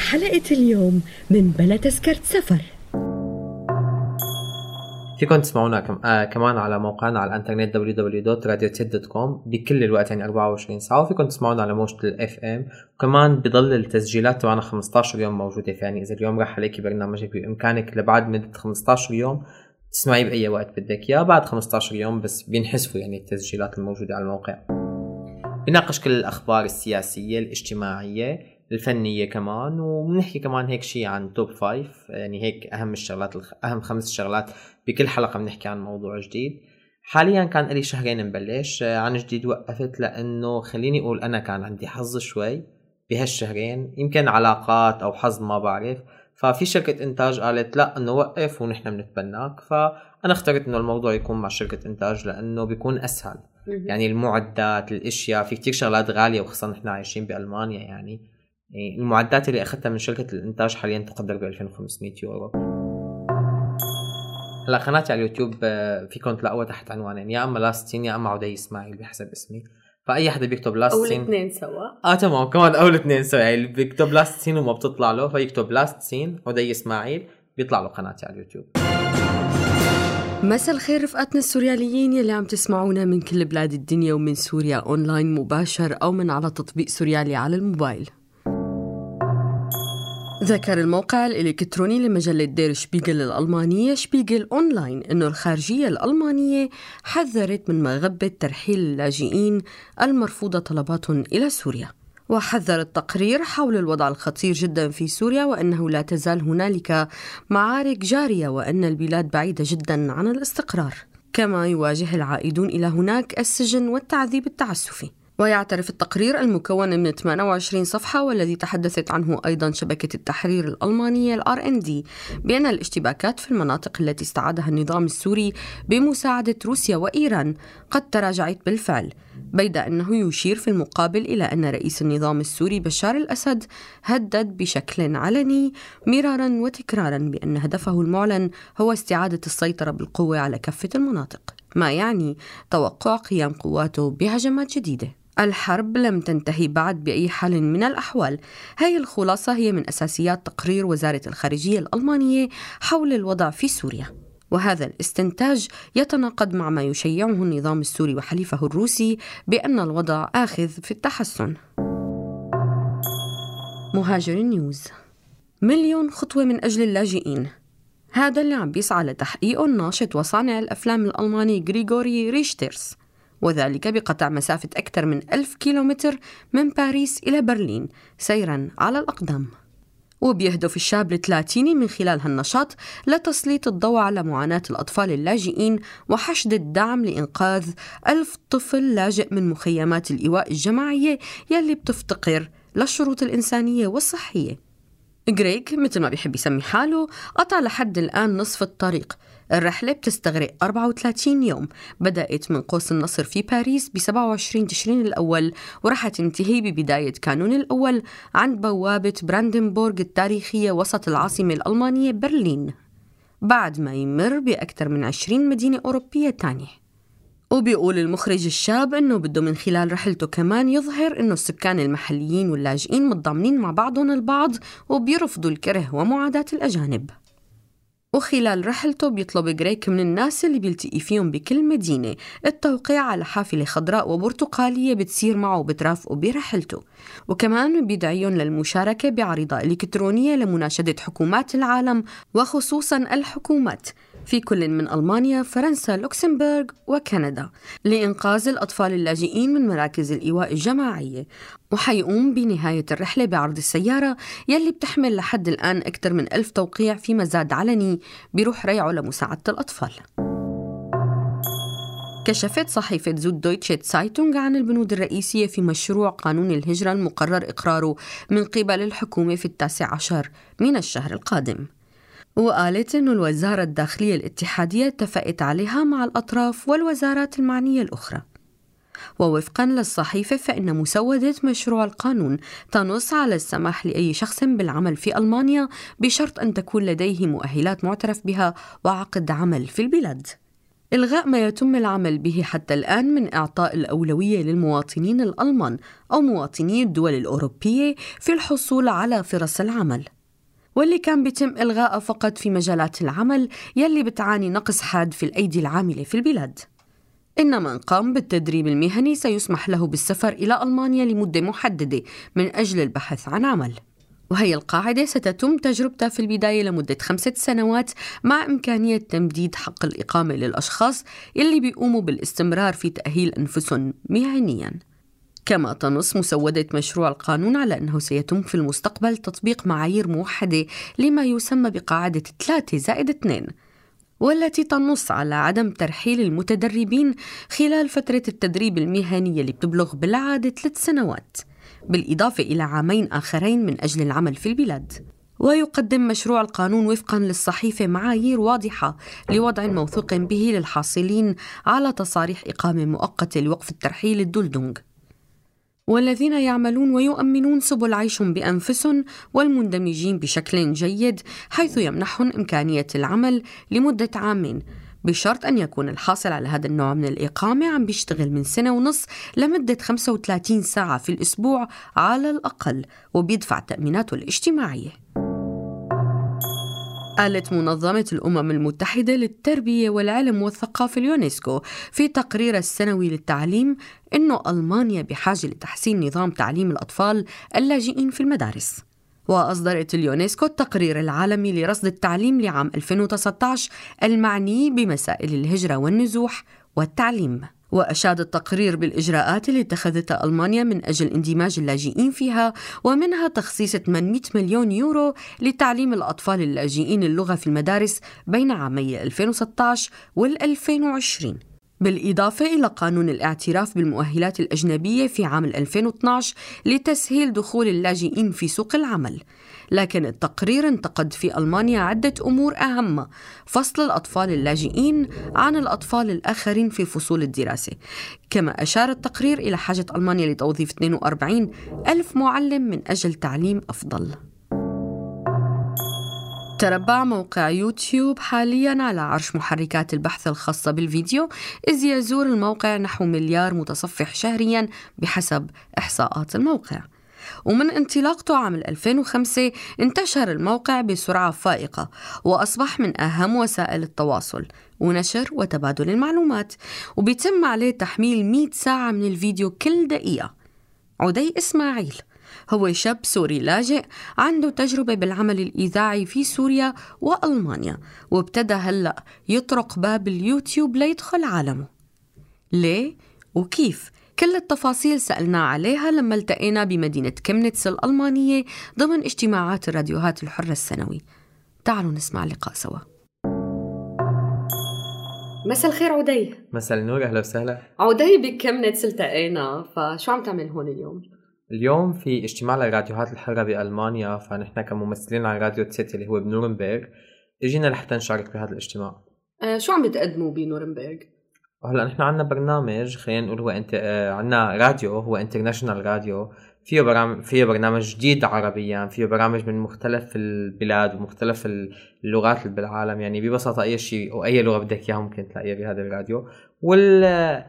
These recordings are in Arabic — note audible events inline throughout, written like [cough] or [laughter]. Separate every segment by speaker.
Speaker 1: بحلقة اليوم من بلا تذكرة سفر.
Speaker 2: فيكم تسمعونا كم... آه كمان على موقعنا على الانترنت www.radiotid.com بكل الوقت يعني 24 ساعة وفيكم تسمعونا على موجة الإف إم. وكمان بضل التسجيلات تبعنا 15 يوم موجودة يعني إذا اليوم راح عليكي برنامجك بإمكانك لبعد مدة 15 يوم تسمعيه بأي وقت بدك إياه بعد 15 يوم بس بينحسفوا يعني التسجيلات الموجودة على الموقع. بناقش كل الأخبار السياسية الاجتماعية الفنية كمان وبنحكي كمان هيك شيء عن توب فايف يعني هيك أهم الشغلات أهم خمس شغلات بكل حلقة بنحكي عن موضوع جديد. حاليا كان لي شهرين مبلش عن جديد وقفت لأنه خليني أقول أنا كان عندي حظ شوي بهالشهرين يمكن علاقات أو حظ ما بعرف. ففي شركة إنتاج قالت لا إنه وقف ونحن بنتبناك. فأنا اخترت إنه الموضوع يكون مع شركة إنتاج لأنه بيكون أسهل. يعني المعدات الأشياء في كتير شغلات غالية وخاصة نحن عايشين بألمانيا يعني يعني. المعدات اللي أخذتها من شركة الإنتاج حاليا تقدر ب 2500 يورو. هلأ قناتي على اليوتيوب آه، فيكم تلاقوها تحت عنوانين يا أما لاستين يا أما عدي إسماعيل بحسب اسمي. فأي حدا بيكتب لاستين
Speaker 3: أو الاثنين سوا.
Speaker 2: آه تمام كمان أو الاثنين سوا. يعني بيكتب لاستين وما بتطلع له فيكتب لاستين عدي إسماعيل بيطلع له قناتي على اليوتيوب.
Speaker 1: مساء الخير رفقاتنا السورياليين يلي عم تسمعونا من كل بلاد الدنيا ومن سوريا أونلاين مباشر أو من على تطبيق سوريالي على الموبايل. ذكر الموقع الإلكتروني لمجلة دير شبيغل الألمانية شبيغل أونلاين. أنه الخارجية الألمانية حذرت من مغبة ترحيل اللاجئين المرفوضة طلباتهم إلى سوريا. وحذر التقرير حول الوضع الخطير جدا في سوريا وأنه لا تزال هنالك معارك جارية وأن البلاد بعيدة جدا عن الاستقرار. كما يواجه العائدون إلى هناك السجن والتعذيب التعسفي. ويعترف التقرير المكون من 28 صفحة والذي تحدثت عنه أيضا شبكة التحرير الألمانية الآر إن دي بأن الاشتباكات في المناطق التي استعادها النظام السوري بمساعدة روسيا وإيران قد تراجعت بالفعل بيد أنه يشير في المقابل إلى أن رئيس النظام السوري بشار الأسد هدد بشكل علني مرارا وتكرارا بأن هدفه المعلن هو استعادة السيطرة بالقوة على كافة المناطق ما يعني توقع قيام قواته بهجمات جديدة. الحرب لم تنتهي بعد بأي حال من الأحوال. هاي الخلاصة هي من أساسيات تقرير وزارة الخارجية الألمانية حول الوضع في سوريا. وهذا الاستنتاج يتناقض مع ما يشيعه النظام السوري وحليفه الروسي بأن الوضع آخذ في التحسن. مهاجر نيوز مليون خطوة من أجل اللاجئين. هذا اللي عم بيسعى لتحقيقه الناشط وصانع الأفلام الألماني غريغوري ريشتيرس. وذلك بقطع مسافة أكثر من ألف كيلومتر من باريس إلى برلين سيرا على الأقدام. وبيهدف الشاب الثلاثيني من خلال هالنشاط لتسليط الضوء على معاناة الأطفال اللاجئين وحشد الدعم لإنقاذ ألف طفل لاجئ من مخيمات الإيواء الجماعية يلي بتفتقر للشروط الإنسانية والصحية. غريك مثل ما بيحب يسمي حاله قطع لحد الآن نصف الطريق الرحلة بتستغرق 34 يوم. بدأت من قوس النصر في باريس ب 27 تشرين الأول ورح تنتهي ببداية كانون الأول عند بوابة براندنبورغ التاريخية وسط العاصمة الألمانية برلين. بعد ما يمر بأكثر من 20 مدينة أوروبية تانية. وبيقول المخرج الشاب إنه بده من خلال رحلته كمان يظهر إنه السكان المحليين واللاجئين متضامنين مع بعضهم البعض وبيرفضوا الكره ومعاداة الأجانب. وخلال رحلته بيطلب جريك من الناس اللي بيلتقي فيهم بكل مدينة. التوقيع على حافلة خضراء وبرتقالية بتسير معه وبترافقه برحلته وكمان بيدعيهم للمشاركة بعريضة إلكترونية لمناشدة حكومات العالم وخصوصا الحكومات. في كل من ألمانيا، فرنسا، لوكسمبورغ وكندا لإنقاذ الأطفال اللاجئين من مراكز الإيواء الجماعية. وحيقوم بنهاية الرحلة بعرض السيارة يلي بتحمل لحد الآن أكثر من ألف توقيع في مزاد علني بروح ريعه لمساعدة الأطفال. كشفت صحيفة زود دويتشي سايتونغ عن البنود الرئيسية في مشروع قانون الهجرة المقرر إقراره من قبل الحكومة في التاسع عشر من الشهر القادم. وقالت أن الوزارة الداخلية الاتحادية اتفقت عليها مع الأطراف والوزارات المعنية الأخرى. ووفقا للصحيفة فإن مسودة مشروع القانون تنص على السماح لأي شخص بالعمل في ألمانيا بشرط أن تكون لديه مؤهلات معترف بها وعقد عمل في البلاد. إلغاء ما يتم العمل به حتى الآن من إعطاء الأولوية للمواطنين الألمان أو مواطني الدول الأوروبية في الحصول على فرص العمل. واللي كان بيتم إلغاءه فقط في مجالات العمل يلي بتعاني نقص حاد في الأيدي العاملة في البلاد. إن من قام بالتدريب المهني سيسمح له بالسفر إلى ألمانيا لمدة محددة من أجل البحث عن عمل. وهي القاعدة ستتم تجربتها في البداية لمدة خمسة سنوات مع إمكانية تمديد حق الإقامة للأشخاص اللي بيقوموا بالاستمرار في تأهيل أنفسهم مهنياً. كما تنص مسودة مشروع القانون على أنه سيتم في المستقبل تطبيق معايير موحدة لما يسمى بقاعدة 3 زائد 2 والتي تنص على عدم ترحيل المتدربين خلال فترة التدريب المهني اللي بتبلغ بالعادة ثلاث سنوات بالإضافة إلى عامين آخرين من أجل العمل في البلاد. ويقدم مشروع القانون وفقا للصحيفة معايير واضحة لوضع موثوق به للحاصلين على تصاريح إقامة مؤقتة لوقف الترحيل الدولدونغ. والذين يعملون ويؤمنون سبل عيشهم بأنفسهم والمندمجين بشكل جيد حيث يمنحهم إمكانية العمل لمدة عامين. بشرط أن يكون الحاصل على هذا النوع من الإقامة عم بيشتغل من سنة ونص لمدة 35 ساعة في الأسبوع على الأقل وبيدفع تأميناته الاجتماعية. قالت منظمة الأمم المتحدة للتربية والعلم والثقافة اليونسكو في تقرير السنوي للتعليم أن ألمانيا بحاجة لتحسين نظام تعليم الأطفال اللاجئين في المدارس. وأصدرت اليونسكو التقرير العالمي لرصد التعليم لعام 2019 المعني بمسائل الهجرة والنزوح والتعليم. وأشاد التقرير بالإجراءات اللي اتخذتها ألمانيا من أجل اندماج اللاجئين فيها ومنها تخصيص 800 مليون يورو لتعليم الأطفال اللاجئين اللغة في المدارس بين عامي 2016 وال 2020 بالإضافة إلى قانون الاعتراف بالمؤهلات الأجنبية في عام 2012 لتسهيل دخول اللاجئين في سوق العمل. لكن التقرير انتقد في ألمانيا عدة أمور أهم فصل الأطفال اللاجئين عن الأطفال الآخرين في فصول الدراسة. كما أشار التقرير إلى حاجة ألمانيا لتوظيف 42 ألف معلم من أجل تعليم أفضل. تربع موقع يوتيوب حاليا على عرش محركات البحث الخاصة بالفيديو إذ يزور الموقع نحو مليار متصفح شهريا بحسب إحصاءات الموقع. ومن انطلاقته عام 2005 انتشر الموقع بسرعة فائقة وأصبح من أهم وسائل التواصل ونشر وتبادل المعلومات وبيتم عليه تحميل 100 ساعة من الفيديو كل دقيقة. عدي إسماعيل هو شاب سوري لاجئ عنده تجربة بالعمل الإذاعي في سوريا وألمانيا وابتدى هلأ يطرق باب اليوتيوب ليدخل عالمه. ليه؟ وكيف؟ كل التفاصيل سألنا عليها لما التقينا بمدينة كمنتس الألمانية ضمن اجتماعات الراديوهات الحرة السنوي. تعالوا نسمع اللقاء سوا. مساء الخير عدي.
Speaker 2: مساء النور أهلا وسهلا.
Speaker 1: عدي بكمنتس التقينا. فشو عم تعمل هون اليوم؟
Speaker 2: اليوم في اجتماع للراديوهات الحرة بألمانيا فنحن كممثلين على راديو Z اللي هو بنورنبرغ اجينا لحتى نشارك بهذا الاجتماع.
Speaker 1: أه شو عم بتقدموا بنورنبرغ؟
Speaker 2: هلا نحن عندنا برنامج خلينا نقول هو انت آه عندنا راديو هو international radio. فيه برامج فيه برنامج جديد عربيا فيه برامج من مختلف البلاد ومختلف اللغات اللي بالعالم. يعني ببساطة أي شيء أو أي لغة بدك إياها ممكن تلاقيها بهذا الراديو. وال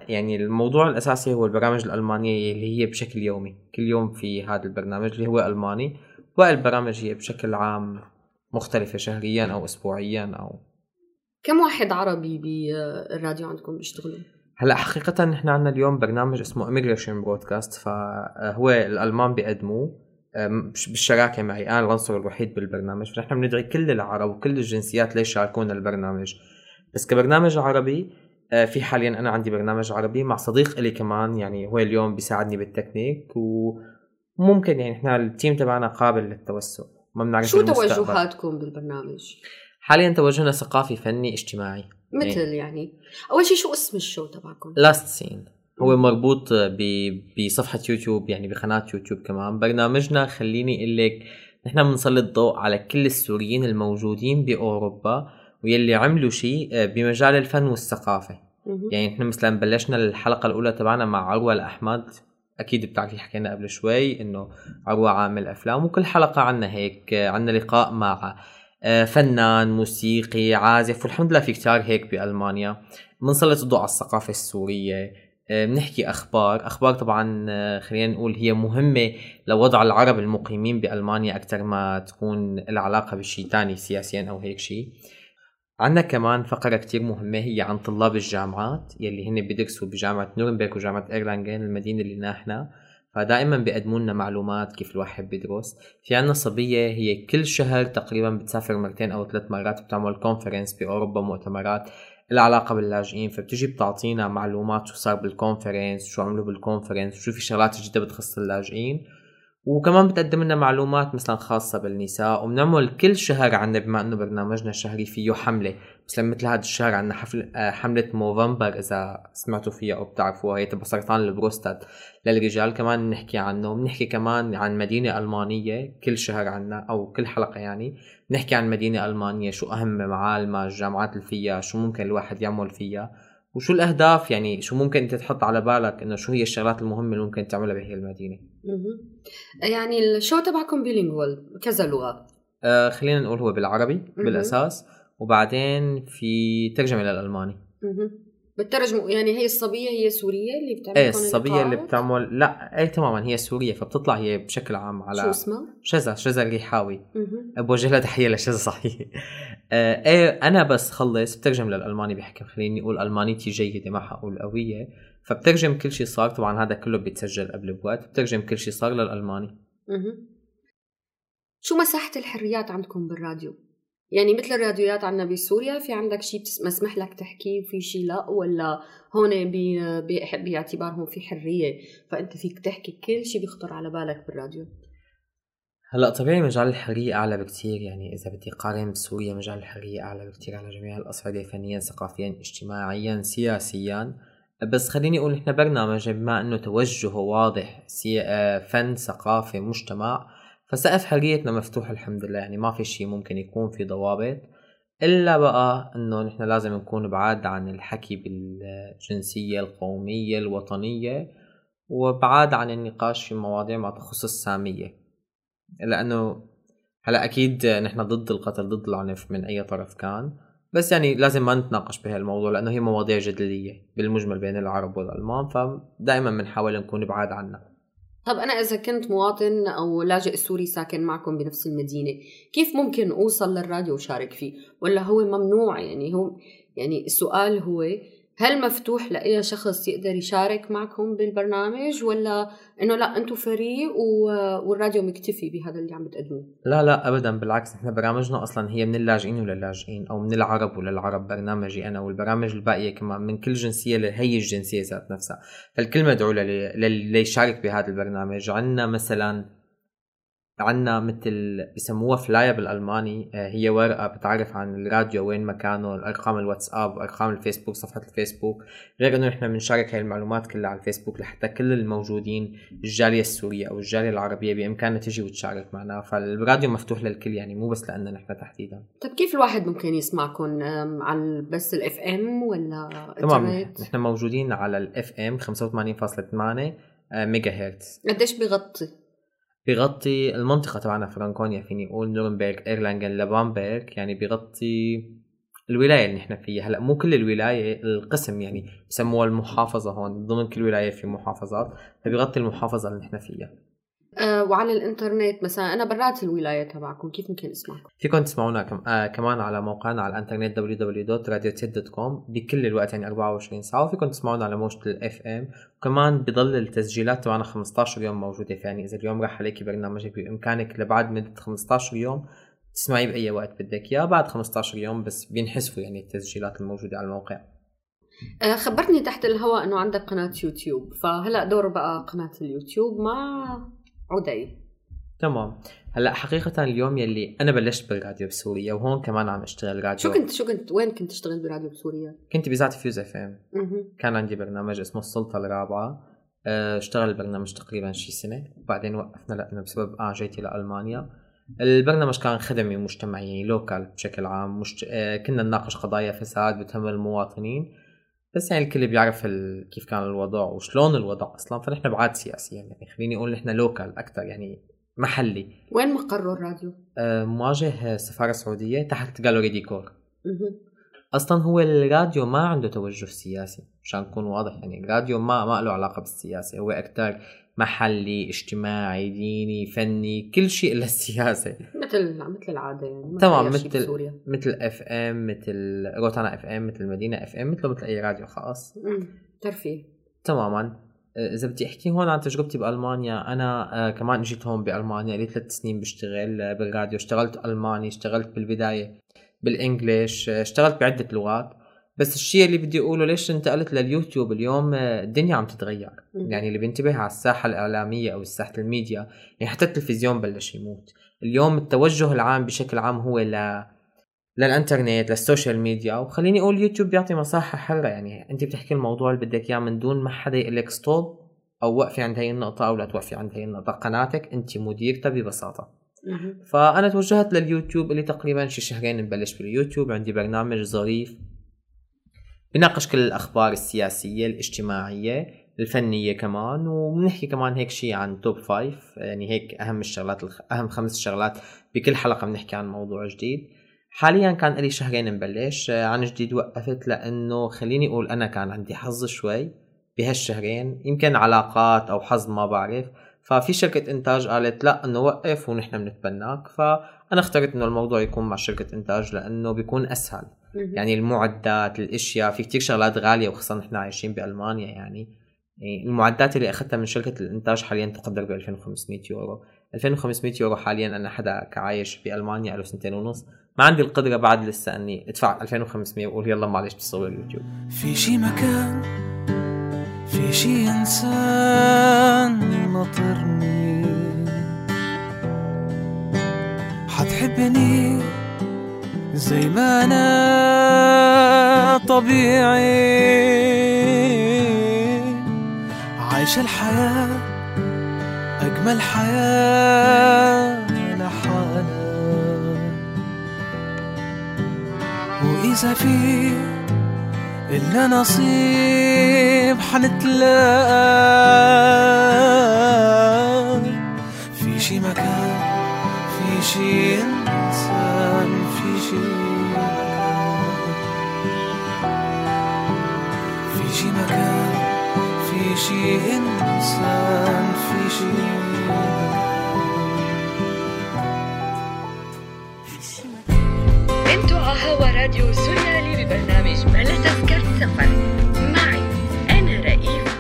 Speaker 2: يعني الموضوع الأساسي هو البرامج الألمانية اللي هي بشكل يومي. كل يوم في هذا البرنامج اللي هو ألماني. والبرامج هي بشكل عام مختلفة شهريا أو اسبوعيا أو
Speaker 1: كم واحد عربي بالراديو عندكم بيشتغلوا؟
Speaker 2: هلا حقيقة نحن عندنا اليوم برنامج اسمه Immigration Broadcast فهو الألمان بيقدموه بالشراكة معي أنا العنصر الوحيد بالبرنامج فنحن بندعي كل العرب وكل الجنسيات ليشاركونا البرنامج بس كبرنامج عربي آه، في حاليا أنا عندي برنامج عربي مع صديق لي كمان يعني هو اليوم بيساعدني بالتكنيك وممكن يعني إحنا ال team تبعنا قابل للتوسع
Speaker 1: ما بنعرف شو توجهاتكم بالبرنامج؟
Speaker 2: حاليا توجهنا ثقافي فني اجتماعي.
Speaker 1: مثل يعني, يعني. أول شيء شو اسم ال show تبعكم؟
Speaker 2: Last Seen هو مربوط بصفحة يوتيوب يعني بقناة يوتيوب كمان. برنامجنا خليني أقول لك نحن بنسلط ضوء على كل السوريين الموجودين بأوروبا ويلي عملوا شيء آه، بمجال الفن والثقافة. يعني نحن مثلا بلشنا الحلقة الأولى تبعنا مع عروة الأحمد. أكيد بتعرفي حكينا قبل شوي إنه عروة عامل أفلام وكل حلقة عنا هيك آه، عنا لقاء مع فنان موسيقي عازف والحمد لله في كتار هيك بألمانيا. بنسلط الضوء على الثقافة السورية. بنحكي أخبار. أخبار طبعا خلينا نقول هي مهمة لوضع العرب المقيمين بألمانيا أكثر ما تكون لها علاقة بشيء ثاني سياسيا أو هيك شيء عندنا كمان فقرة كتير مهمة هي عن طلاب الجامعات يلي هن بيدرسوا بجامعة نورنبرغ وجامعة ايرلانجين المدينة اللي نحن. فدائما بيقدموا لنا معلومات كيف الواحد بيدرس. في عنا صبية هي كل شهر تقريبا بتسافر مرتين أو ثلاث مرات بتعمل conference بأوروبا مؤتمرات. العلاقة باللاجئين فبتجي بتعطينا معلومات شو صار بال conference شو عملوا بال conference شو في شغلات جديدة بتخص اللاجئين. وكمان بتقدم لنا معلومات مثلا خاصة بالنساء وبنعمل كل شهر عنا بما إنه برنامجنا شهري فيه حملة. مثلا مثل هذا الشهر عنا حفل آه، حملة Movember إذا سمعتوا فيها أو بتعرفوها هي تبع سرطان البروستات. للرجال كمان بنحكي عنه بنحكي كمان عن مدينة ألمانية كل شهر عنا أو كل حلقة يعني. بنحكي عن مدينة ألمانية شو أهم معالمها الجامعات اللي فيها شو ممكن الواحد يعمل فيها وشو الأهداف يعني شو ممكن أنت تحط على بالك إنه شو هي الشغلات المهمة اللي ممكن تعملها بهي المدينة.
Speaker 1: يعني الشو تبعكم بيلينغوال كذا لغة.
Speaker 2: آه خلينا نقول هو بالعربي بالأساس. وبعدين في ترجمة للألماني.
Speaker 1: بترجموا يعني هي الصبية هي سوريه اللي بتعمل إيه
Speaker 2: الصبية اللي بتعمل لا اي تماما هي سوريه فبتطلع هي بشكل عام على
Speaker 1: شو اسمها؟
Speaker 2: شذا شذا الريحاوي. بوجه لها تحيه لشذا صحيح. [laughs] آه إيه أنا بس خلص بترجم للألماني بحكي خليني أقول ألمانيتي جيدة ما حقول قوية. فبترجم كل شيء صار طبعا هذا كله بيتسجل قبل بوقت بترجم كل شيء صار للألماني.
Speaker 1: شو مساحة الحريات عندكم بالراديو؟ يعني مثل الراديوات عندنا بسوريا في عندك شيء مسمح لك تحكي وفي شيء لا ولا هون باعتبارهم في حرية فأنت فيك تحكي كل شيء بيخطر على بالك بالراديو؟
Speaker 2: هلأ طبيعي مجال الحرية أعلى بكتير يعني إذا بدي قارن بسوريا مجال الحرية أعلى بكتير على جميع الأصعدة فنيا ثقافيا اجتماعيا سياسيا. بس خليني أقول نحن برنامج بما أنه توجهه واضح آه، فن ثقافة مجتمع فسقف حريتنا مفتوح الحمد لله. يعني ما في شيء ممكن يكون في ضوابط إلا بقى إنه نحن لازم نكون بعاد عن الحكي بالجنسية القومية الوطنية وبعاد عن النقاش في مواضيع ما تخص السامية. لأنه هلا أكيد نحن ضد القتل ضد العنف من أي طرف كان. بس يعني لازم ما نتناقش بهالموضوع لأنه هي مواضيع جدلية بالمجمل بين العرب والألمان فدائما بنحاول نكون بعاد عنها.
Speaker 1: طب أنا إذا كنت مواطن أو لاجئ سوري ساكن معكم بنفس المدينة كيف ممكن أوصل للراديو وشارك فيه؟ ولا هو ممنوع؟ يعني هو يعني السؤال هو هل مفتوح لأي شخص يقدر يشارك معكم بالبرنامج ولا إنه لا أنتم فريق والراديو مكتفي بهذا اللي عم بتقدموه؟
Speaker 2: لا لا ابدا بالعكس نحن برامجنا أصلا هي من اللاجئين وللاجئين أو من العرب وللعرب برنامجي أنا والبرامج الباقية كمان من كل جنسية لهي الجنسية ذات نفسها. فالكل مدعو ليشارك بهذا البرنامج. عندنا مثلا عنا مثل بسموها فلاية بالألماني آه، هي ورقة بتعرف عن الراديو وين مكانه الأرقام الواتساب أرقام الفيسبوك صفحة الفيسبوك. غير إنه إحنا بنشارك هاي المعلومات كلها على الفيسبوك لحتى كل الموجودين الجالية السورية أو الجالية العربية بإمكانها تجي وتشارك معنا. فالراديو مفتوح للكل يعني مو بس لأننا نحن تحديدا.
Speaker 1: طيب كيف الواحد ممكن يسمعكم؟ على بس ال FM ولا
Speaker 2: تمام نحن موجودين على ال FM 85.8 ميجا هرتز.
Speaker 1: قديش بغطي؟
Speaker 2: بيغطي المنطقة تبعنا فرانكونيا فيني أقول نورنبرغ إيرلانجن لبامبرغ يعني بيغطي الولاية اللي نحن فيها. هلأ مو كل الولاية القسم يعني بسموها المحافظة هون ضمن كل ولاية في محافظات فبيغطي المحافظة اللي نحن فيها.
Speaker 1: أه وعلى الإنترنت مثلا. أنا برات الولاية تبعكم. كيف ممكن أسمعكم؟
Speaker 2: فيكم تسمعونا كم آه كمان على موقعنا على الإنترنت www.radiotid.com بكل الوقت يعني 24 ساعة. وفيكم تسمعونا على موجة الإف إم. وكمان بضل التسجيلات تبعنا 15 يوم موجودة يعني إذا اليوم راح عليك برنامجك بإمكانك لبعد مدة 15 يوم تسمعيه بأي وقت بدك. اياه بعد 15 يوم بس بينحسفوا يعني التسجيلات الموجودة على الموقع.
Speaker 1: آه، خبرتني تحت الهواء إنه عندك قناة يوتيوب. فهلأ دور بقى قناة اليوتيوب مع عدي
Speaker 2: تمام. هلا حقيقة اليوم يلي أنا بلشت بالراديو بسوريا وهون كمان عم أشتغل راديو.
Speaker 1: شو كنت شو كنت وين كنت تشتغل براديو بسوريا؟
Speaker 2: كنت بإذاعة Fuse FM. كان عندي برنامج اسمه السلطة الرابعة. آه، اشتغل البرنامج تقريبا شي سنة. وبعدين وقفنا لأنه بسبب جيتي لألمانيا. البرنامج كان خدمي مجتمعي local بشكل عام. مشت... آه، كنا نناقش قضايا فساد بتهم المواطنين. بس يعني الكل بيعرف ال... كيف كان الوضع وشلون الوضع أصلا فنحن بعاد سياسيا يعني. خليني أقول نحن local أكثر يعني محلي.
Speaker 1: وين مقر الراديو؟
Speaker 2: آه مواجه سفارة سعودية تحت جالوري ديكور أصلا هو الراديو ما عنده توجه سياسي مشان نكون واضح يعني الراديو ما ما له علاقة بالسياسة هو أكثر محلي اجتماعي ديني فني كل شيء الا السياسة
Speaker 1: مثل مثل العادة يعني
Speaker 2: تمام مثل مثل اف ام مثل روتانا اف ام مثل مدينة اف ام مثله مثل أي راديو خاص.
Speaker 1: ترفيه.
Speaker 2: تماما. إذا بدي أحكي هون عن تجربتي بألمانيا أنا آه كمان اجيت هون بألمانيا لي ثلاث سنين بشتغل بالراديو. اشتغلت ألماني اشتغلت بالبداية بال English اشتغلت بعدة لغات. بس الشيء اللي بدي أقوله ليش انتقلت لليوتيوب اليوم؟ آه، الدنيا عم تتغير. يعني اللي بينتبه على الساحة الإعلامية أو ساحه الميديا يعني حتى التلفزيون بلش يموت. اليوم التوجه العام بشكل عام هو ل للإنترنت لل social media. وخليني أقول يوتيوب بيعطي مساحه حره يعني انت بتحكي الموضوع اللي بدك إياه من دون ما حدا يقول لك stop أو وقفي عند هي النقطة أو لا توقفي عند هي النقطة. قناتك انت مديرتها ببساطة. فأنا توجهت لليوتيوب اللي تقريبا شي شهرين نبلش باليوتيوب. عندي برنامج ظريف بناقش كل الأخبار السياسية الاجتماعية الفنية كمان وبنحكي كمان هيك شيء عن top five يعني هيك أهم الشغلات أهم خمس شغلات بكل حلقة بنحكي عن موضوع جديد. حاليا كان لي شهرين مبلش عن جديد وقفت لأنه خليني أقول أنا كان عندي حظ شوي بهالشهرين. يمكن علاقات أو حظ ما بعرف. ففي شركة إنتاج قالت لا إنه وقف ونحن بنتبناك. فأنا اخترت إنه الموضوع يكون مع شركة إنتاج لأنه بيكون أسهل. يعني المعدات الأشياء في كتير شغلات غالية وخاصة نحن عايشين بألمانيا يعني. يعني المعدات اللي أخذتها من شركة الإنتاج حاليا تقدر ب 2500 يورو. 2500 يورو حاليا أنا حدا كعايش بألمانيا له سنتين ونص. ما عندي القدرة بعد لسه إني أدفع 2500 وأقول يلا معلش بصور اليوتيوب.
Speaker 3: في شي مكان في شي إنسان ناطرني حتحبني؟ زي ما أنا طبيعي. عايش الحياة أجمل حياة إذا في إلا نصيب حنتلاقى في شي مكان في شي في شي إنسان في شي مكان
Speaker 1: هوا راديو سوريالي ببرنامج بلا تذكرة سفر. معي أنا رئيف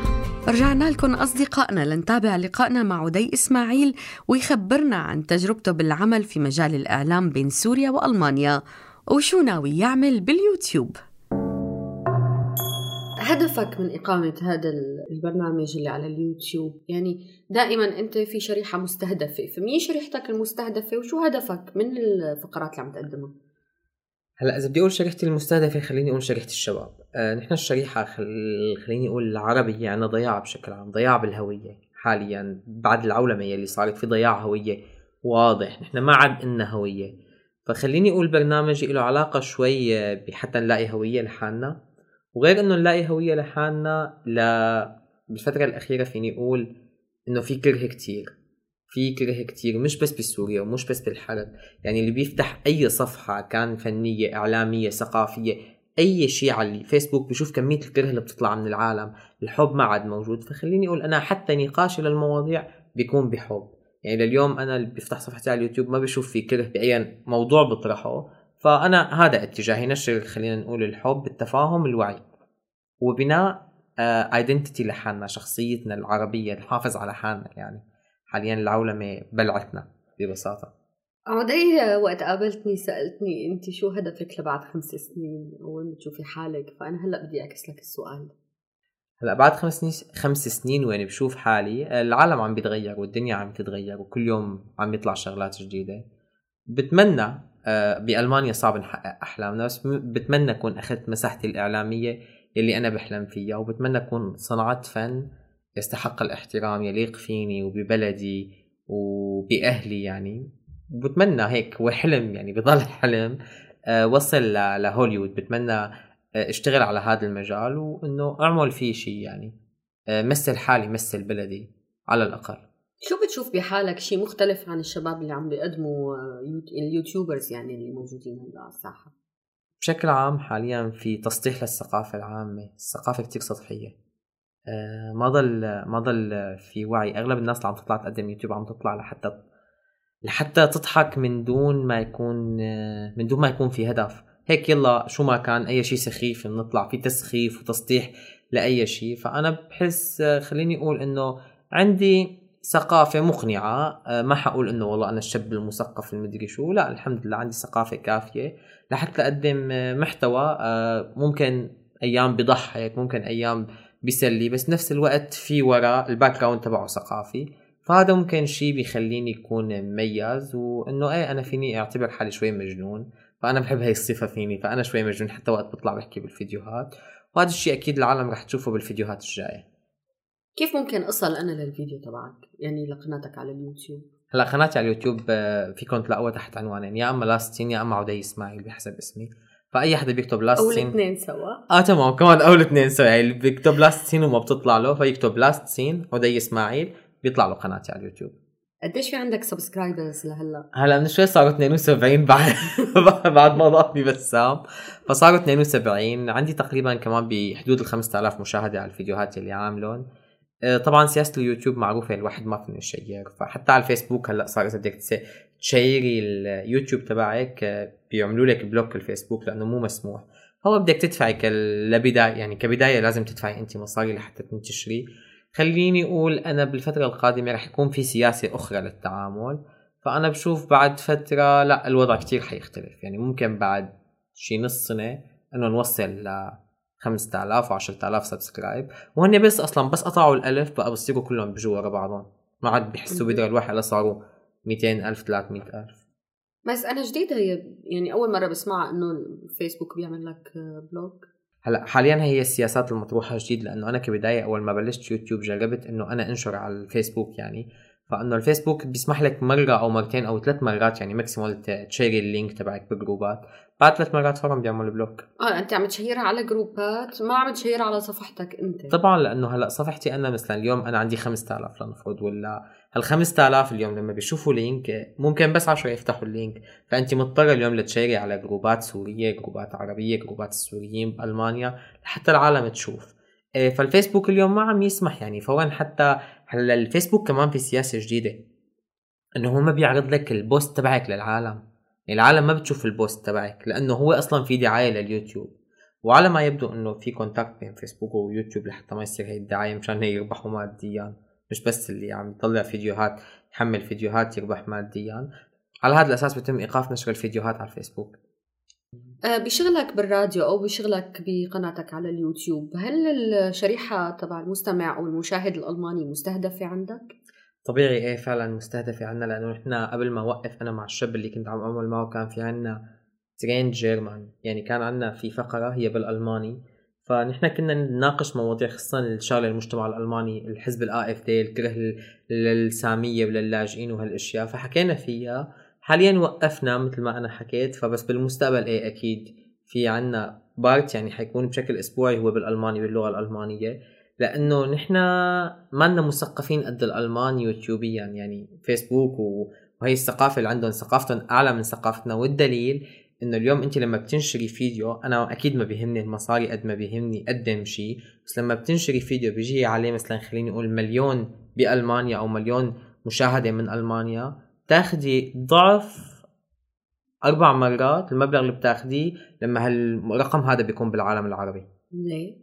Speaker 1: رجعنا لكم أصدقائنا لنتابع لقائنا مع عدي إسماعيل ويخبرنا عن تجربته بالعمل في مجال الإعلام بين سوريا وألمانيا. وشو ناوي يعمل باليوتيوب. هدفك من إقامة هذا البرنامج اللي على اليوتيوب؟ يعني دائما أنت في شريحة مستهدفة فمين شريحتك المستهدفة وشو هدفك من الفقرات اللي عم تقدمها؟
Speaker 2: هلأ إذا بدي أقول شريحتي المستهدفة خليني أقول شريحة الشباب. آه نحن الشريحة خل... خليني أقول العربيه عندنا ضياع بشكل عام ضياع بالهوية حاليا بعد العولمة اللي صارت في ضياع هوية واضح. نحن ما عاد إلنا هوية. فخليني أقول برنامجي له علاقة شوي بحتى نلاقي هوية لحالنا. وغير إنه نلاقي هوية لحالنا ل بالفترة الأخيرة فيني أقول إنه في كره كتير. في كره كتير مش بس بسوريا ومش بس بالحرب. يعني اللي بيفتح أي صفحة كان فنية إعلامية ثقافية أي شيء على الفيسبوك بشوف كمية الكره اللي بتطلع من العالم. الحب ما عاد موجود. فخليني أقول أنا حتى نقاشي للمواضيع بيكون بحب. يعني لليوم أنا اللي بيفتح صفحتي على اليوتيوب ما بشوف في كره باي موضوع بطرحه. فأنا هذا اتجاهي نشر خلينا نقول الحب التفاهم الوعي. وبناء ايدنتيتي آه، لحالنا شخصيتنا العربية نحافظ على حالنا يعني. حاليا العولمة بلعتنا ببساطة.
Speaker 1: عودي وقت قابلتني سألتني أنت شو هدفك لبعد خمس سنين؟ أول ما تشوفي حالك. فأنا هلأ بدي أعكس لك السؤال.
Speaker 2: هلأ بعد خمس سنين خمس سنين وين بشوف حالي العالم عم بيتغير والدنيا عم تتغير وكل يوم عم يطلع شغلات جديدة. بتمنى آه، بألمانيا صعب نحقق أحلامنا بس بتمنى أكون أخذت مساحتي الإعلامية يلي أنا بحلم فيها وبتمنى أكون صنعت فن يستحق الاحترام يليق فيني وببلدي وبأهلي يعني. وبتمنى هيك وحلم يعني بضل [laughs] حلم. آه، وصل لهوليوود. بتمنى آه، أشتغل على هذا المجال وإنه أعمل فيه شيء يعني. مثل حالي مثل بلدي على الأقل.
Speaker 1: شو بتشوف بحالك شيء مختلف عن الشباب اللي عم بيقدموا آه، اليوتيوبرز يعني اللي موجودين هلا على الساحة؟
Speaker 2: بشكل عام حاليا في تسطيح للثقافة العامة. الثقافة كتير سطحية. آه، ما ضل ما ضل في وعي. أغلب الناس اللي عم تطلع تقدم يوتيوب عم تطلع لحتى لحتى تضحك من دون ما يكون آه، من دون ما يكون في هدف. هيك يلا شو ما كان أي شيء سخيف بنطلع. في تسخيف وتسطيح لأي شيء فأنا بحس خليني أقول إنه عندي ثقافة مقنعة. آه، ما حقول إنه والله أنا الشاب المثقف المدري شو. لا الحمد لله عندي ثقافة كافية. لحتى أقدم آه، محتوى آه، ممكن أيام بضحك ممكن أيام بيسلي بس نفس الوقت في وراء ال background تبعه ثقافي. فهذا ممكن شيء بيخليني يكون مميز. وإنه إيه أنا فيني أعتبر حالي شوي مجنون. فأنا بحب هاي الصفة فيني فأنا شوي مجنون حتى وقت بطلع بحكي بالفيديوهات. وهذا الشيء أكيد العالم رح تشوفه بالفيديوهات الجاية.
Speaker 1: كيف ممكن أصل أنا للفيديو تبعك؟ يعني لقناتك على اليوتيوب.
Speaker 2: هلا قناتي على اليوتيوب آه، فيكم تلاقوها تحت عنوانين. يا أما لاستين يا أما عدي إسماعيل بحسب اسمي. فأي حدا بيكتب لاستين
Speaker 1: أو الاثنين سوا.
Speaker 2: آه تمام. كمان أو الاثنين سوا. يعني اللي بيكتب لاستين وما بتطلع له فيكتب لاستين عدي إسماعيل بيطلع له قناتي على اليوتيوب.
Speaker 1: قديش في عندك subscribers لهلا؟
Speaker 2: هلا من شوي صاروا 72 بعد [laughs] بعد ما ضافني بسام. فصاروا 72 عندي تقريبا كمان بحدود ال 5000 مشاهدة على الفيديوهات اللي عاملهم طبعا سياسة اليوتيوب معروفة الواحد ما فيه يشير share. فحتى على الفيسبوك هلأ صار إذا بدك تشيري اليوتيوب تبعك آه، بيعملوا لك block الفيسبوك لأنه مو مسموح. هو بدك تدفعي لبداية يعني كبداية لازم تدفعي انت مصاري لحتى تنتشري. خليني أقول أنا بالفترة القادمة رح يكون في سياسة أخرى للتعامل. فأنا بشوف بعد فترة لأ الوضع كتير حيختلف. يعني ممكن بعد شي نص سنة إنه نوصل ل 5000 و 10000 subscribe. وهن بس أصلا بس قطعوا الألف بقى بصيروا كلهم بجوا ورا بعضهم. ما عاد بيحسوا بدر الواحد هلا صاروا 200000 300000
Speaker 1: بس أنا جديدة هي يعني أول مرة بسمعها إنه الفيسبوك بيعمل لك block
Speaker 2: هلا حاليا هي السياسات المطروحة جديد لأنه أنا كبداية أول ما بلشت يوتيوب جربت إنه أنا أنشر على الفيسبوك يعني. فانه الفيسبوك بيسمح لك مرة أو مرتين أو ثلاث مرات يعني maximal تشيري ال link تبعك ب groupات. بعد ثلاث مرات فورا بيعمل block.
Speaker 1: آه أنت عم تشيرها على جروبات ما عم تشيرها على صفحتك أنت.
Speaker 2: طبعا لأنه هلأ صفحتي أنا مثلا اليوم أنا عندي 5000 لنفرض ولا هال 5000 اليوم لما بيشوفوا link ممكن بس 10 يفتحوا ال link. فأنت مضطرة اليوم لتشيري على جروبات سورية جروبات عربية جروبات السوريين بألمانيا لحتى العالم تشوف. إيه، فالفيسبوك اليوم ما عم يسمح يعني فورا حتى هلا الفيسبوك كمان في سياسة جديدة إنه هو ما بيعرض لك ال post تبعك للعالم. يعني العالم ما بتشوف ال post تبعك لأنه هو أصلا في دعاية لليوتيوب. وعلى ما يبدو إنه في contact بين فيسبوك ويوتيوب لحتى ما يصير هي الدعاية مشان هي يربحوا ماديا. مش بس اللي عم يطلع فيديوهات يحمل فيديوهات يربح ماديا. على هذا الأساس بتم إيقاف نشر الفيديوهات على الفيسبوك.
Speaker 1: بشغلك بالراديو أو بشغلك بقناتك على اليوتيوب هل الشريحة تبع المستمع أو المشاهد الألماني مستهدفة عندك؟
Speaker 2: طبيعي إيه فعلا مستهدفة عنا لأنه نحن قبل ما وقف أنا مع الشاب اللي كنت عم أعمل معه كان في عنا ترين German يعني كان عنا في فقرة هي بالألماني. فنحن كنا نناقش مواضيع خصوصا الشغلة المجتمع الألماني الحزب ال AfD الكره للسامية وللاجئين وهالأشياء. فحكينا فيها حاليا وقفنا مثل ما أنا حكيت فبس بالمستقبل إيه أكيد في عنا part يعني حيكون بشكل أسبوعي هو بالألماني باللغة الألمانية لأنه نحن ما لنا مثقفين قد الألمان يوتيوبيا يعني فيسبوك وهي الثقافة اللي عندهم ثقافتهم أعلى من ثقافتنا. والدليل إنه اليوم أنت لما بتنشري فيديو أنا أكيد ما بيهمني المصاري قد ما بيهمني اقدم شيء بس لما بتنشري فيديو بيجي عليه مثلا خليني أقول مليون بألمانيا أو مليون مشاهدة من ألمانيا تاخدي ضعف أربع مرات المبلغ اللي بتاخديه لما هالرقم هذا بيكون بالعالم العربي.
Speaker 1: ليه؟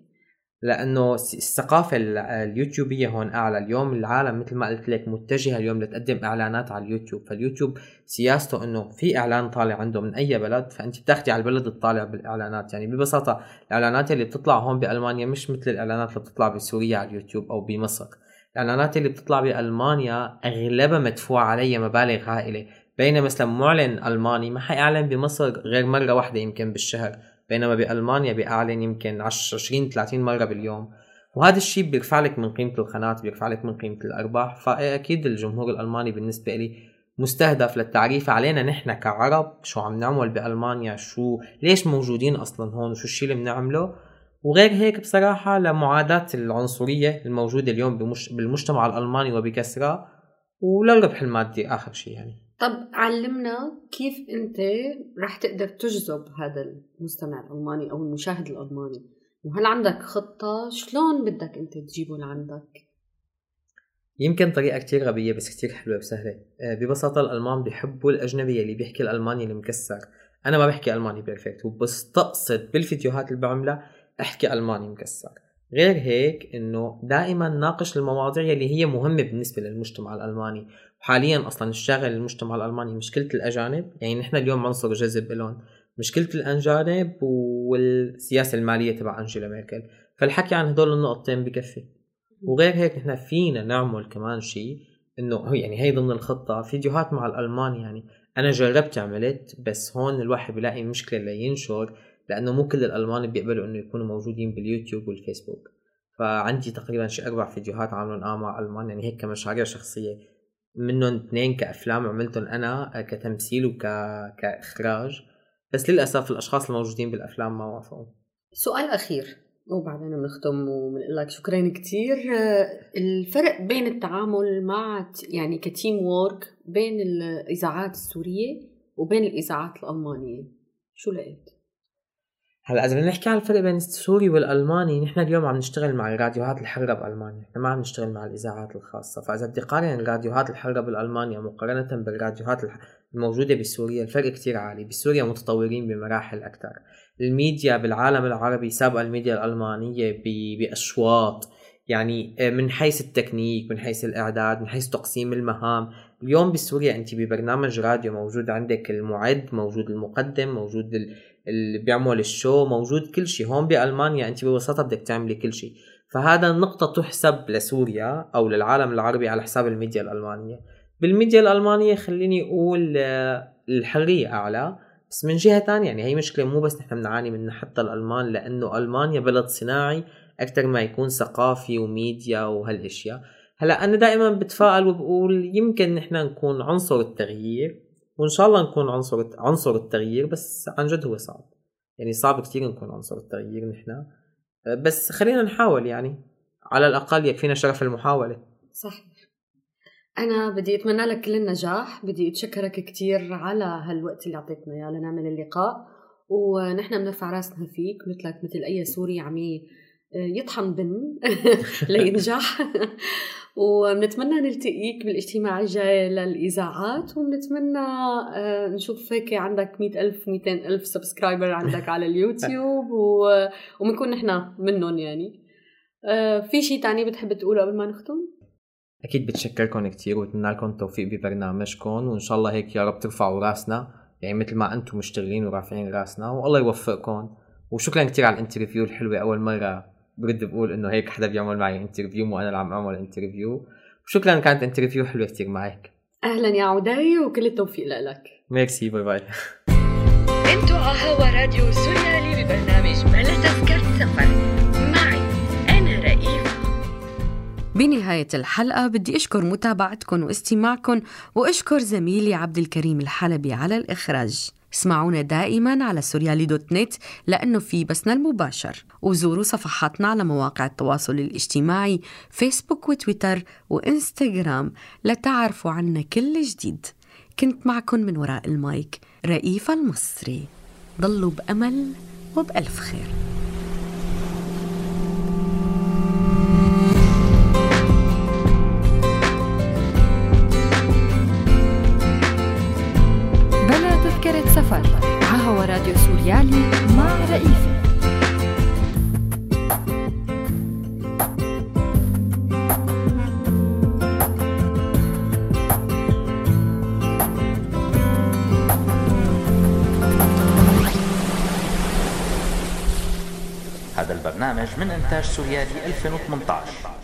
Speaker 2: لأنه الثقافة ال- اليوتيوبية هون أعلى. اليوم العالم مثل ما قلت لك متجهة اليوم لتقدم إعلانات على اليوتيوب. فاليوتيوب سياسته إنه في إعلان طالع عنده من أي بلد فأنت بتاخدي على البلد الطالع بالإعلانات. يعني ببساطة الإعلانات اللي بتطلع هون بألمانيا مش مثل الإعلانات اللي بتطلع بسوريا على اليوتيوب أو بمصر. الإعلانات اللي بتطلع بألمانيا أغلبها مدفوع عليها مبالغ هائلة بينما مثلا معلن ألماني ما حيعلن بمصر غير مرة واحدة يمكن بالشهر بينما بألمانيا بيعلن يمكن 10 20 30 مرة باليوم. وهذا الشيء بيرفع لك من قيمة القناة بيرفع لك من قيمة الأرباح. فأكيد الجمهور الألماني بالنسبة لي مستهدف للتعريف. علينا نحن كعرب شو عم نعمل بألمانيا؟ شو ليش موجودين أصلا هون؟ وشو الشيء اللي بنعمله؟ وغير هيك بصراحة لمعاداة العنصرية الموجودة اليوم بمش... بالمجتمع الألماني وبكثرة وللربح المادي آخر شيء يعني.
Speaker 1: طب علمنا كيف أنت رح تقدر تجذب هذا المستمع الألماني أو المشاهد الألماني؟ وهل عندك خطة؟ شلون بدك أنت تجيبه لعندك؟
Speaker 2: يمكن طريقة كتير غبية بس كتير حلوة وسهلة. آه، ببساطة الألمان بيحبوا الأجنبي اللي بيحكي الألماني المكسر. أنا ما بحكي ألماني بيرفكت وبستقصد بالفيديوهات اللي بعملها أحكي ألماني مكسر. غير هيك إنه دائما ناقش المواضيع اللي هي مهمة بالنسبة للمجتمع الألماني. وحاليا أصلا الشاغل المجتمع الألماني مشكلة الأجانب يعني نحن اليوم عنصر جذب لهم مشكلة الأجانب والسياسة المالية تبع أنجيلا ميركل. فالحكي عن هدول النقطتين بكفي. وغير هيك نحن فينا نعمل كمان شيء إنه يعني هي ضمن الخطة. فيديوهات مع الألمان يعني أنا جربت عملت بس هون الواحد بيلاقي مشكلة لينشر لأنه مو كل الألمان بيقبلوا إنه يكونوا موجودين باليوتيوب والفيسبوك. فعندي تقريبا شي أربع فيديوهات عاملهم آه مع ألمان يعني هيك كمشاريع شخصية. منهم اثنين كأفلام عملتهم أنا كتمثيل وك كإخراج. بس للأسف الأشخاص الموجودين بالأفلام ما وافقوا.
Speaker 1: سؤال أخير وبعدين بنختم وبنقول لك. شكرا كثير الفرق بين التعامل مع يعني كتيم وورك بين الإذاعات السورية وبين الإذاعات الألمانية شو لقيت؟
Speaker 2: هلا إذا بدنا نحكي عن الفرق بين السوري والألماني نحن اليوم عم نشتغل مع الراديوهات الحرة بألمانيا. نحن ما عم نشتغل مع الإذاعات الخاصة. فإذا بدي قارن الراديوهات الحرة بالمانيا مقارنة بالراديوهات الموجودة بسوريا الفرق كتير عالي. بسوريا متطورين بمراحل أكثر الميديا بالعالم العربي سابقه الميديا الألمانية بأشواط. يعني آه، من حيث ال Technik من حيث الإعداد من حيث تقسيم المهام. اليوم بسوريا انت ببرنامج راديو موجود عندك المعد موجود المقدم موجود اللي بيعمل ال show موجود كل شيء. هون بألمانيا أنت ببساطة بدك تعملي كل شيء. فهذا النقطه تحسب لسوريا أو للعالم العربي على حساب الميديا الألمانية. بالميديا الألمانية خليني أقول آه، الحرية أعلى. بس من جهة ثانية يعني هي مشكلة مو بس نحن بنعاني منها حتى الألمان لأنه ألمانيا بلد صناعي أكثر ما يكون ثقافي وميديا وهالأشياء. هلأ أنا دائما بتفائل وبقول يمكن نحن نكون عنصر التغيير. وإن شاء الله نكون عنصر عنصر التغيير بس عن جد هو صعب. يعني صعب كثير نكون عنصر التغيير نحن. بس خلينا نحاول يعني. على الأقل يكفينا شرف المحاولة.
Speaker 1: صحيح أنا بدي أتمنى لك كل النجاح. بدي أتشكرك كتير على هالوقت اللي أعطيتنا إياه لنعمل اللقاء. ونحن بنرفع راسنا فيك مثلك مثل أي سوري عم ي- يطحن بن [laughs] لينجح. [laughs] وبنتمنى نلتقيك بالاجتماع الجاي للإذاعات وبنتمنى آه، نشوف هيك عندك مئة ألف مئتين ألف سبسكرايبر عندك على اليوتيوب وبنكون نحن منهم يعني. آه، في شيء تاني بتحب تقوله قبل ما نختم؟
Speaker 2: أكيد بتشكركم كثير وبتمنى لكم التوفيق ببرنامجكم وإن شاء الله هيك يا رب ترفعوا راسنا يعني مثل ما أنتم مشتغلين ورافعين راسنا والله يوفقكم. وشكرا كثير على ال interview الحلوة أول مرة. برد بقول إنه هيك حدا بيعمل معي interview مو أنا اللي عم أعمل interview وشكرا كانت interview حلوة كثير معك.
Speaker 1: أهلا يا عدي وكل التوفيق لك.
Speaker 2: merci bye bye.
Speaker 4: أنتوا على هوا راديو سوريالي ببرنامج بلا تذكرة سفر. معي أنا رئيف
Speaker 1: بنهاية الحلقة بدي أشكر متابعتكم واستماعكم وأشكر زميلي عبد الكريم الحلبي على الإخراج. اسمعونا دائما على سوريالي dot net لأنه في بثنا المباشر. وزوروا صفحاتنا على مواقع التواصل الاجتماعي فيسبوك وتويتر وإنستغرام لتعرفوا عنا كل جديد. كنت معكم من وراء المايك رئيفة المصري. ضلوا بأمل وبألف خير.
Speaker 5: سريالي مع رئيفة
Speaker 6: هذا البرنامج من إنتاج سوريالي 2018